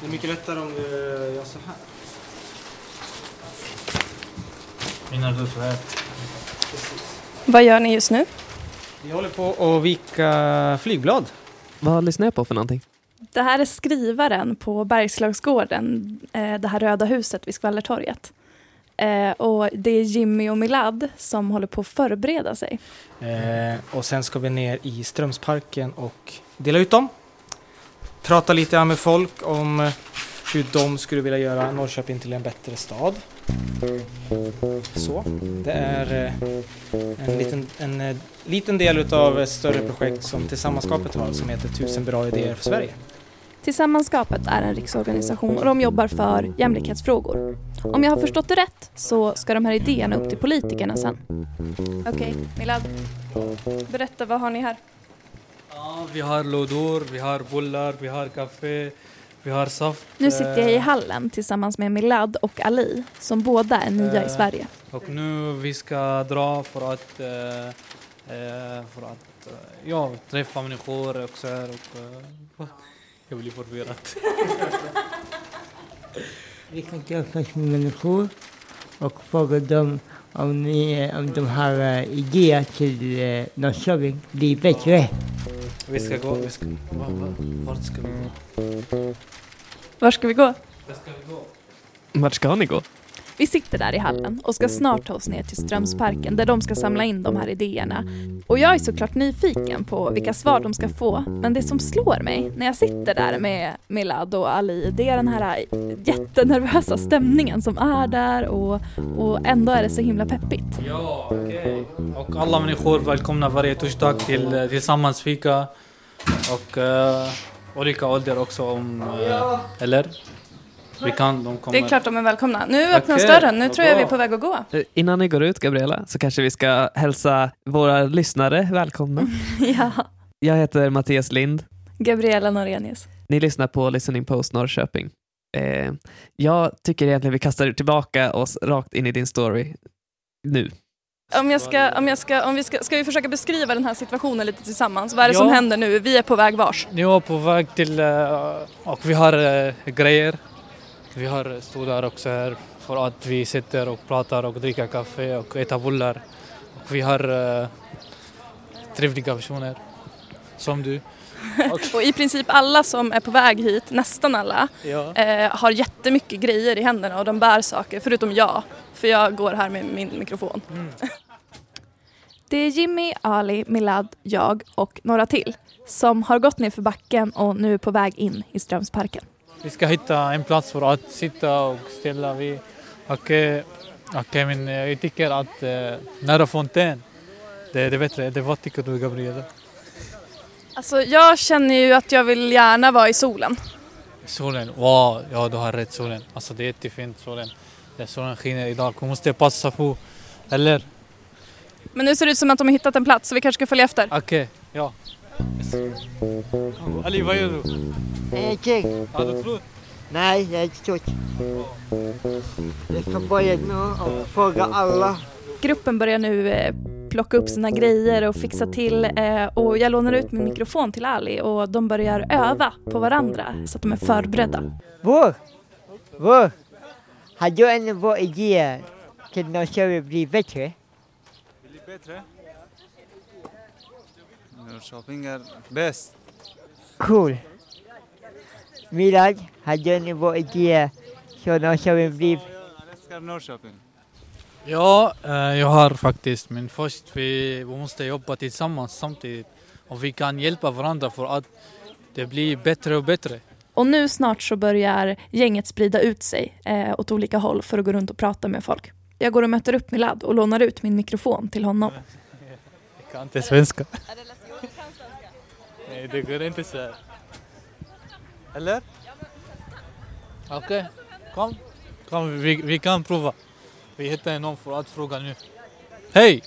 Det är mycket lättare om du gör så här. Menar du så här? Vad gör ni just nu? Vi håller på att vika flygblad. Vad lyssnar jag på för någonting? Det här är skrivaren på Bergslagsgården, eh, det här röda huset vid Skvallertorget. Eh, och det är Jimmy och Milad som håller på att förbereda sig. Eh, och sen ska vi ner i Strömsparken och dela ut dem. Prata lite med folk om eh, hur de skulle vilja göra Norrköping till en bättre stad. Så. Det är eh, en liten, en eh, liten del av ett större projekt som Tillsammanskapet har som heter Tusen bra idéer för Sverige. Tillsammanskapet är en riksorganisation och de jobbar för jämlikhetsfrågor. Om jag har förstått det rätt så ska de här idéerna upp till politikerna sen. Okej, Milad. Berätta, vad har ni här? Ja, vi har lådor, vi har bullar, vi har kaffe, vi har saft. Nu sitter jag i eh, hallen tillsammans med Milad och Ali som båda är nya i Eh, Sverige. Och nu vi ska dra för att, eh, för att ja, träffa människor och så här. Och, jag blir förvirrad. Vi kan träffas med människor och fråga dem om, ni, om de har idéer till Norrköping blir bättre. Vi skal gå vi skal, hva, hva, Hvor skal vi gå? Hvor skal vi gå? Hvor skal vi gå? Hvor skal vi gå? Vi sitter där i hallen och ska snart ta oss ner till Strömsparken där de ska samla in de här idéerna. Och jag är såklart nyfiken på vilka svar de ska få. Men det som slår mig när jag sitter där med Milad och Ali, det är den här jättenervösa stämningen som är där och, och ändå är det så himla peppigt. Ja, okej. Och alla människor välkomna varje torsdag till eh, Tillsammans fika. Och uh, olika ålder också om... eh, eller? Vi kan, de kommer. Det är klart de är välkomna. Nu öppnas Okej, dörren, nu tror jag vi är på väg att gå. Innan ni går ut, Gabriella, så kanske vi ska hälsa våra lyssnare välkomna. ja, Jag heter Mattias Lind. Gabriella Norenius. Ni lyssnar på Listening Post Norrköping. Eh, jag tycker egentligen vi kastar tillbaka oss rakt in i din story nu. Om, jag ska, om, jag ska, om vi ska, ska vi försöka beskriva den här situationen lite tillsammans? Vad är det Ja. som händer nu? Vi är på väg vars. Nu är på väg till... eh, och vi har eh, grejer. Vi har stolar också här för att vi sitter och pratar och dricker kaffe och äter bullar. Och vi har uh, trevliga personer. Som du. Och i princip alla som är på väg hit, nästan alla, Ja. eh, har jättemycket grejer i händerna och de bär saker, förutom jag. För jag går här med min mikrofon. Mm. Det är Jimmy, Ali, Milad, jag och några till som har gått ner för backen och nu är på väg in i Strömsparken. Vi ska hitta en plats för att sitta och ställa. Och, eh, och men jag tycker att eh, nära fontän, det, det är bättre. Det, vad tycker du Gabriella? Alltså jag känner ju att jag vill gärna vara i solen. Solen, wow, ja du har rätt solen. Alltså det är jättefint solen. Det solen skiner idag, vi måste passa på. Eller? Men nu ser det ut som att de har hittat en plats så vi kanske ska följa efter. Okej, ja. Ali, vad gör du? Ingenting. Har du trott? Nej, jag är inte trött. Jag ska börja nu och fråga alla. Gruppen börjar nu eh, plocka upp sina grejer och fixa till eh, och jag lånar ut min mikrofon till Ali och de börjar öva på varandra så att de är förberedda. Vår! Vår! Har du en bra idé till Norrköping blir bättre? bättre. Norrköping är bäst. Cool. Milad, har du en bra idé så Norrköping blir Jag älskar Norrköping. Ja, eh, jag har faktiskt. Men först vi, vi måste jobba tillsammans samtidigt. Och vi kan hjälpa varandra för att det blir bättre och bättre. Och nu snart så börjar gänget sprida ut sig eh, åt olika håll för att gå runt och prata med folk. Jag går och möter upp Milad och lånar ut min mikrofon till honom. Jag kan inte svenska. Nej, det går inte så här. Eller? Okej, kom. Kom, vi, vi kan prova. Vi hittar någon för att fråga nu. Hej!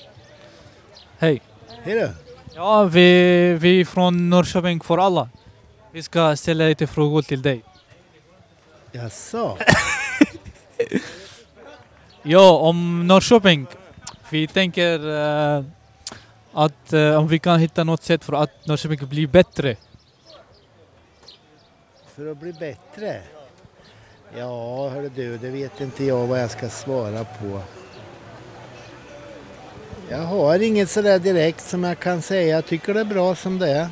Hej! Hej då. Ja, vi, vi är från Norrköping för alla. Vi ska ställa lite frågor till dig. Jaså? Ja, om Norrköping. Vi tänker eh, att eh, om vi kan hitta något sätt för att Norrköping blir bättre. för att bli bättre? Ja, hörru du, det vet inte jag vad jag ska svara på. Jag har inget sådär direkt som jag kan säga. Jag tycker det är bra som det är.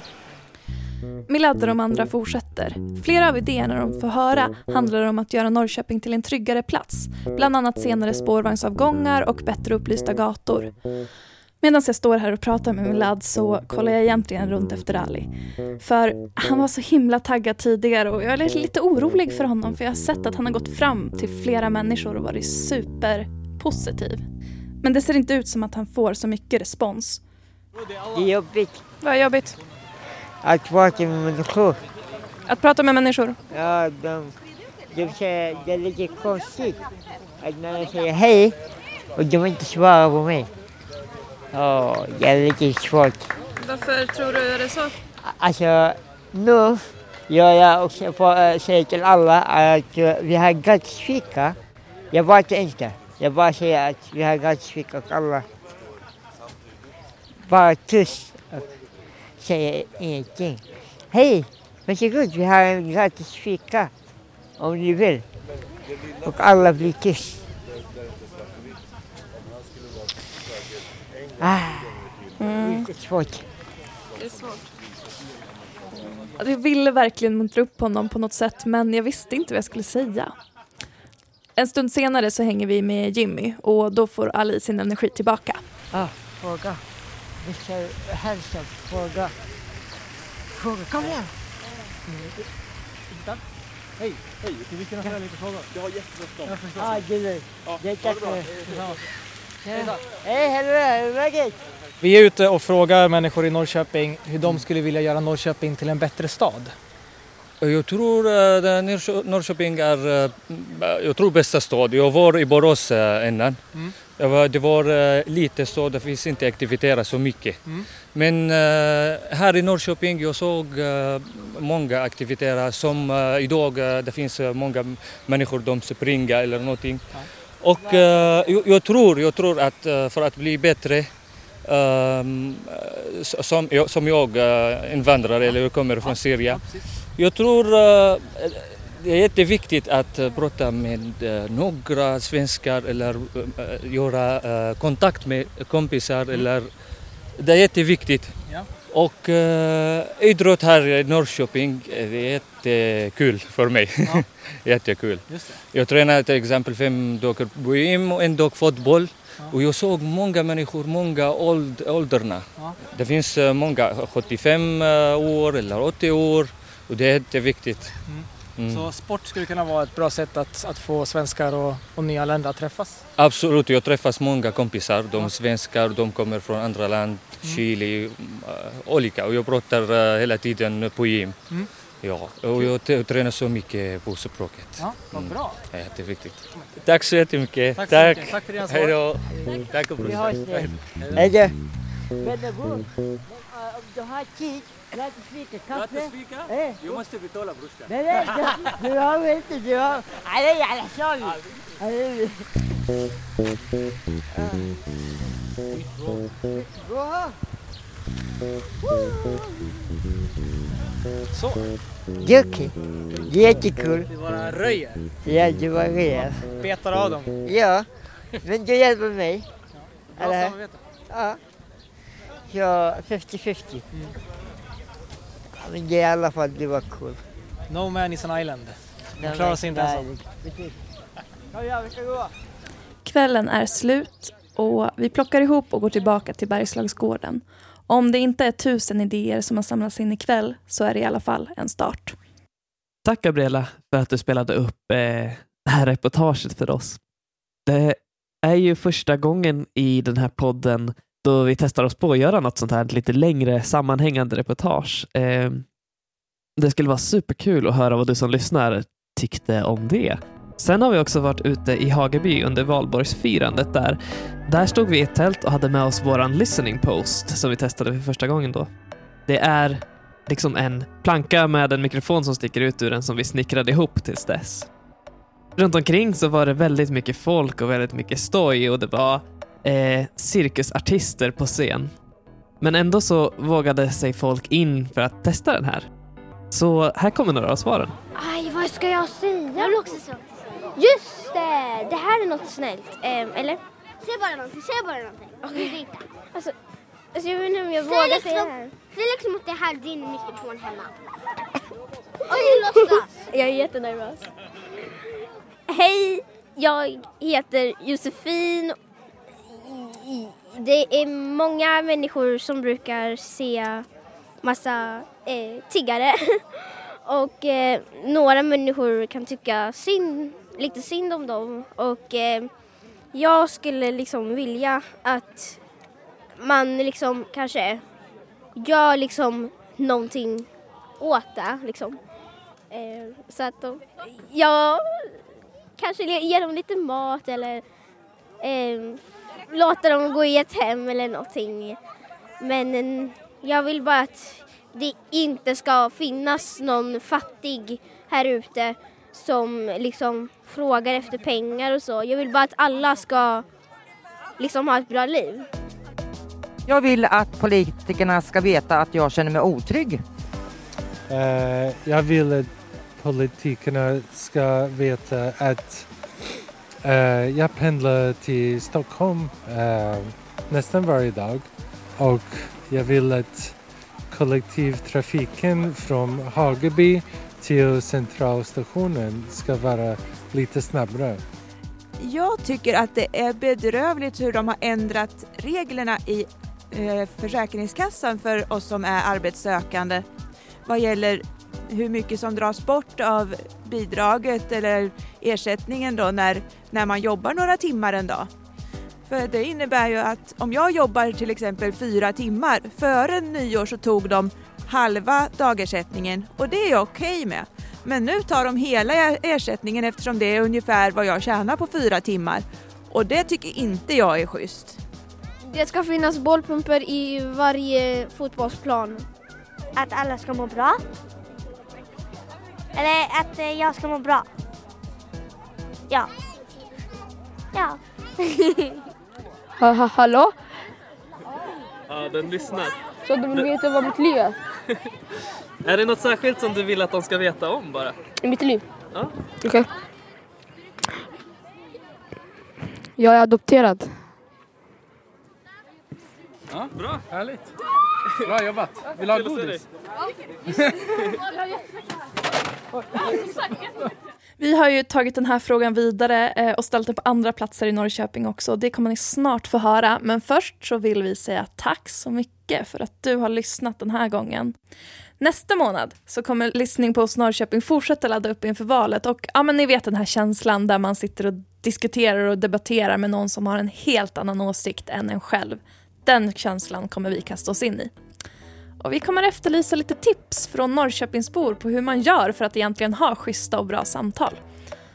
Milad och de andra fortsätter. Flera av idéerna de får höra handlar om att göra Norrköping till en tryggare plats. Bland annat senare spårvagnsavgångar och bättre upplysta gator. Medan jag står här och pratar med Milad så kollar jag egentligen runt efter Ali. För han var så himla taggad tidigare och jag är lite orolig för honom för jag har sett att han har gått fram till flera människor och varit superpositiv. Men det ser inte ut som att han får så mycket respons. Det är jobbigt Vad är jobbigt? att prata med människor. Att prata med människor? Ja, de, de säger, det är lite konstigt att när jag säger hej och de inte svarar på mig. Ja, det lite svårt. Varför tror du det är så? Alltså, nu gör jag också på, äh, säger till alla att äh, vi har gratisfika. Jag bara inte det. Jag bara säger att vi har gratisfika och alla bara tyst och säger ingenting. Hej, varsågod, vi har en gratis fika om ni vill. Och alla blir tyst. Ah, Mm. lite svårt. Det är svårt. Alltså, Jag ville verkligen muntra upp honom på något sätt men jag visste inte vad jag skulle säga. En stund senare så hänger vi med Jimmy och då får Ali sin energi tillbaka. Ah, fråga. Mr Hanson, fråga. Fråga, kom igen. Hej, hej, vi kan ställa lite frågor. Jag har jättebråttom. Ah, det är. Det är tack Hej, hur är läget? Vi är ute och frågar människor i Norrköping hur de skulle vilja göra Norrköping till en bättre stad. Jag tror uh, Norrköping är uh, jag tror bästa stad. Jag var i Borås uh, innan. Mm. Jag var, det var lite så, det finns inte aktiviteter så mycket. Mm. Men här i Norrköping jag såg många aktiviteter som idag det finns många människor som springer eller någonting. Ja. Och uh, jag, tror, jag tror att uh, för att bli bättre som, jag- som jag invandrare eller jag kommer från Syrien. Jag tror det är jätteviktigt att prata med några svenskar eller göra kontakt med kompisar. Eller, det är jätteviktigt. Och uh, idrott här i Norrköping eh, är jättekul för mig. Ja. Jättekul. Jag tränar till exempel fem dagar på gym och en dag fotboll. Ja. Och jag såg många människor, många åld, åldrarna. Ja. Det finns eh, många, 75 eh, år eller 80 år. Och det är jätteviktigt. Mm. Mm. Så sport skulle kunna vara ett bra sätt att, att få svenskar och, och nyanlända att träffas. Absolut, jag träffar många kompisar. De Ja. svenskar, de kommer från andra land, Mm. Chile, uh, olika. Och jag pratar eh, hela tiden på gym. Mm. Ja, och jag tränar så mycket på språket. Ja, vad Mm. bra. Det är jätteviktigt. Tack så jättemycket. Tack så mycket. Tack för dina Hej svar. då. Tack Vi brorsan. hörs nu. Hej då. Bror. Om du har tid, gratis fika, kaffe. Eh, Jag måste betala brorsan. Nej, nej, du, du har du har... Nej, alla kör vi. Nej, Bra. Så, Det. Det är jättekul. vi bara röjer. Ja, det var rejält. Betar av dem. Ja, men du hjälper mig. Bra samarbete. Ja. Så 50-50. Men det är i alla fall, det var kul. No man is an island. Nej, klarar sig inte ensam. Kvällen är slut och vi plockar ihop och går tillbaka till Bergslagsgården. Om det inte är tusen idéer som har samlats in ikväll så är det i alla fall en start. Tack Gabriella för att du spelade upp eh, det här reportaget för oss. Det är ju första gången i den här podden då vi testar oss på att göra något sånt här lite längre sammanhängande reportage. Eh, det skulle vara superkul att höra vad du som lyssnar tyckte om det. Sen har vi också varit ute i Hageby under valborgsfirandet där. Där stod vi i ett tält och hade med oss våran listening post som vi testade för första gången då. Det är liksom en planka med en mikrofon som sticker ut ur den som vi snickrade ihop tills dess. Runt omkring så var det väldigt mycket folk och väldigt mycket stoj och det var eh, cirkusartister på scen. Men ändå så vågade sig folk in för att testa den här. Så här kommer några av svaren. Aj, vad ska jag säga? Jag vill också säga Just det! Det här är något snällt. Ehm, eller? Säg bara någonting, säg bara någonting. Okej. Alltså, alltså, jag vet inte om jag Säg vågar liksom, säga det här. säg liksom att det här är din mikrofon hemma. Oj, låtsas! Jag är jättenervös. Hej, jag heter Josefin. Det är många människor som brukar se massa eh, tiggare. Och eh, några människor kan tycka synd, lite synd om dem. Och eh, jag skulle liksom vilja att man liksom kanske gör liksom någonting åt det. Liksom. Eh, så att de, ja, kanske ge- dem lite mat eller eh, låta dem gå i ett hem eller någonting. Men eh, jag vill bara att det inte ska finnas någon fattig här ute som liksom frågar efter pengar och så. Jag vill bara att alla ska liksom ha ett bra liv. Jag vill att politikerna ska veta att jag känner mig otrygg. Eh, jag vill att politikerna ska veta att Eh, jag pendlar till Stockholm eh, nästan varje dag och jag vill att kollektivtrafiken från Hageby till centralstationen ska vara lite snabbare. Jag tycker att det är bedrövligt hur de har ändrat reglerna i eh, Försäkringskassan för oss som är arbetssökande vad gäller hur mycket som dras bort av bidraget eller ersättningen då när, när man jobbar några timmar en dag. För det innebär ju att om jag jobbar till exempel fyra timmar, före nyår så tog de halva dagersättningen och det är jag okej med. Men nu tar de hela ersättningen eftersom det är ungefär vad jag tjänar på fyra timmar. Och det tycker inte jag är schysst. Det ska finnas bollpumper i varje fotbollsplan. Att alla ska må bra. Eller att eh, jag ska må bra. Ja. Ja. Ha, ha, hallå? Ja, den lyssnar. Så du vill veta vad mitt liv är? Är det något särskilt som du vill att de ska veta om bara? I mitt liv? Ja. Okej. Jag är adopterad. Ja, bra, härligt. Bra jobbat. Vill du ha godis? Vi har ju tagit den här frågan vidare eh, och ställt den på andra platser i Norrköping också. Det kommer ni snart få höra. Men först så vill vi säga tack så mycket för att du har lyssnat den här gången. Nästa månad så kommer Lyssning på oss Norrköping fortsätta ladda upp inför valet. Och ja, men ni vet den här känslan där man sitter och diskuterar och debatterar med någon som har en helt annan åsikt än en själv. Den känslan kommer vi kasta oss in i. Och vi kommer efterlysa lite tips från Norrköpingsbor på hur man gör för att egentligen ha schyssta och bra samtal.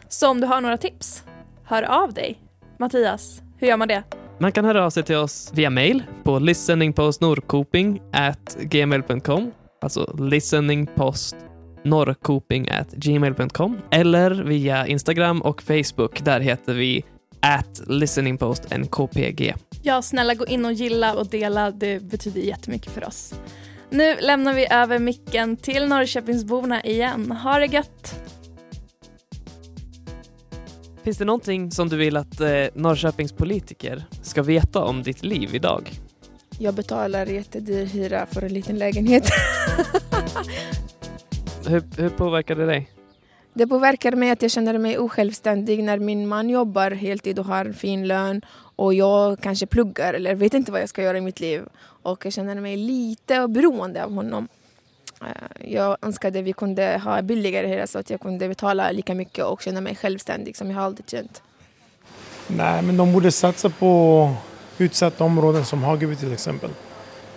Så om du har några tips, hör av dig. Mattias, hur gör man det? Man kan höra av sig till oss via mail på listeningpostnorrkoping@gmail.com, alltså listeningpostnorrkoping@gmail.com eller via Instagram och Facebook. Där heter vi at listeningpostnkpg. Ja, snälla gå in och gilla och dela. Det betyder jättemycket för oss. Nu lämnar vi över micken till Norrköpingsborna igen. Ha det gött! Finns det någonting som du vill att eh, Norrköpings politiker ska veta om ditt liv idag? Jag betalar jättedyr hyra för en liten lägenhet. Hur, hur påverkar det dig? Det påverkar mig att jag känner mig osjälvständig när min man jobbar heltid och har fin lön och jag kanske pluggar eller vet inte vad jag ska göra i mitt liv. Och jag känner mig lite beroende av honom. Eh, jag önskade att vi kunde ha billigare hyra så att jag kunde betala lika mycket och känna mig självständig som jag alltid känt. Nej, men de borde satsa på utsatta områden som Hageby till exempel.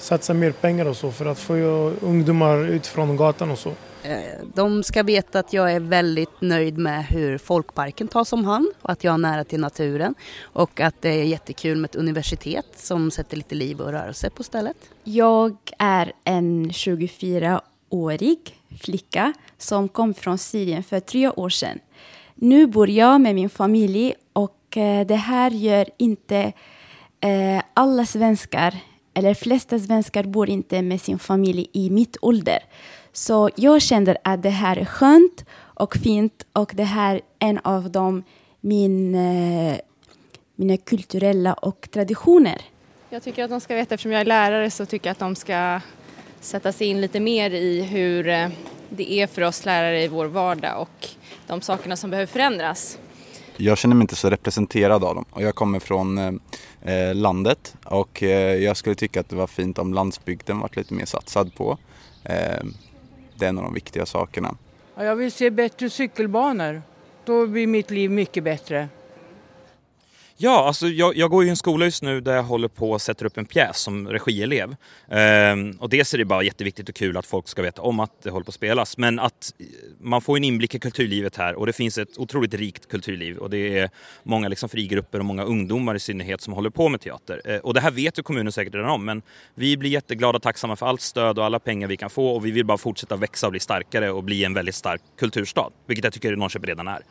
Satsa mer pengar och så för att få ungdomar ut från gatan och så. Eh, De ska veta att jag är väldigt nöjd med hur folkparken tas om hand och att jag har nära till naturen och att det är jättekul med ett universitet som sätter lite liv och rörelse på stället. Jag är en 24-årig flicka som kom från Syrien för tre år sedan. Nu bor jag med min familj och eh, det här gör inte eh, alla svenskar, eller flesta svenskar bor inte med sin familj i mitt ålder. Så jag kände att det här är skönt och fint och det här är en av de min, eh, mina kulturella och traditioner. Jag tycker att de ska veta, eftersom jag är lärare, så tycker jag att de ska sätta sig in lite mer i hur eh, det är för oss lärare i vår vardag och de sakerna som behöver förändras. Jag känner mig inte så representerad av dem och jag kommer från eh, landet och eh, jag skulle tycka att det var fint om landsbygden varit lite mer satsad på. Eh, det är en av de viktiga sakerna. Jag vill se bättre cykelbanor. Då blir mitt liv mycket bättre. Ja, alltså jag, jag, går i en skola just nu där jag håller på att sätta upp en pjäs som regielev. Ehm, och dels är det bara jätteviktigt och kul att folk ska veta om att det håller på att spelas. Men att eh, man får en inblick i kulturlivet här och det finns ett otroligt rikt kulturliv. Och det är många liksom frigrupper och många ungdomar i synnerhet som håller på med teater. Ehm, och det här vet ju kommunen säkert redan om. Men vi blir jätteglada och tacksamma för allt stöd och alla pengar vi kan få. Och vi vill bara fortsätta växa och bli starkare och bli en väldigt stark kulturstad. Vilket jag tycker Norrköping redan är.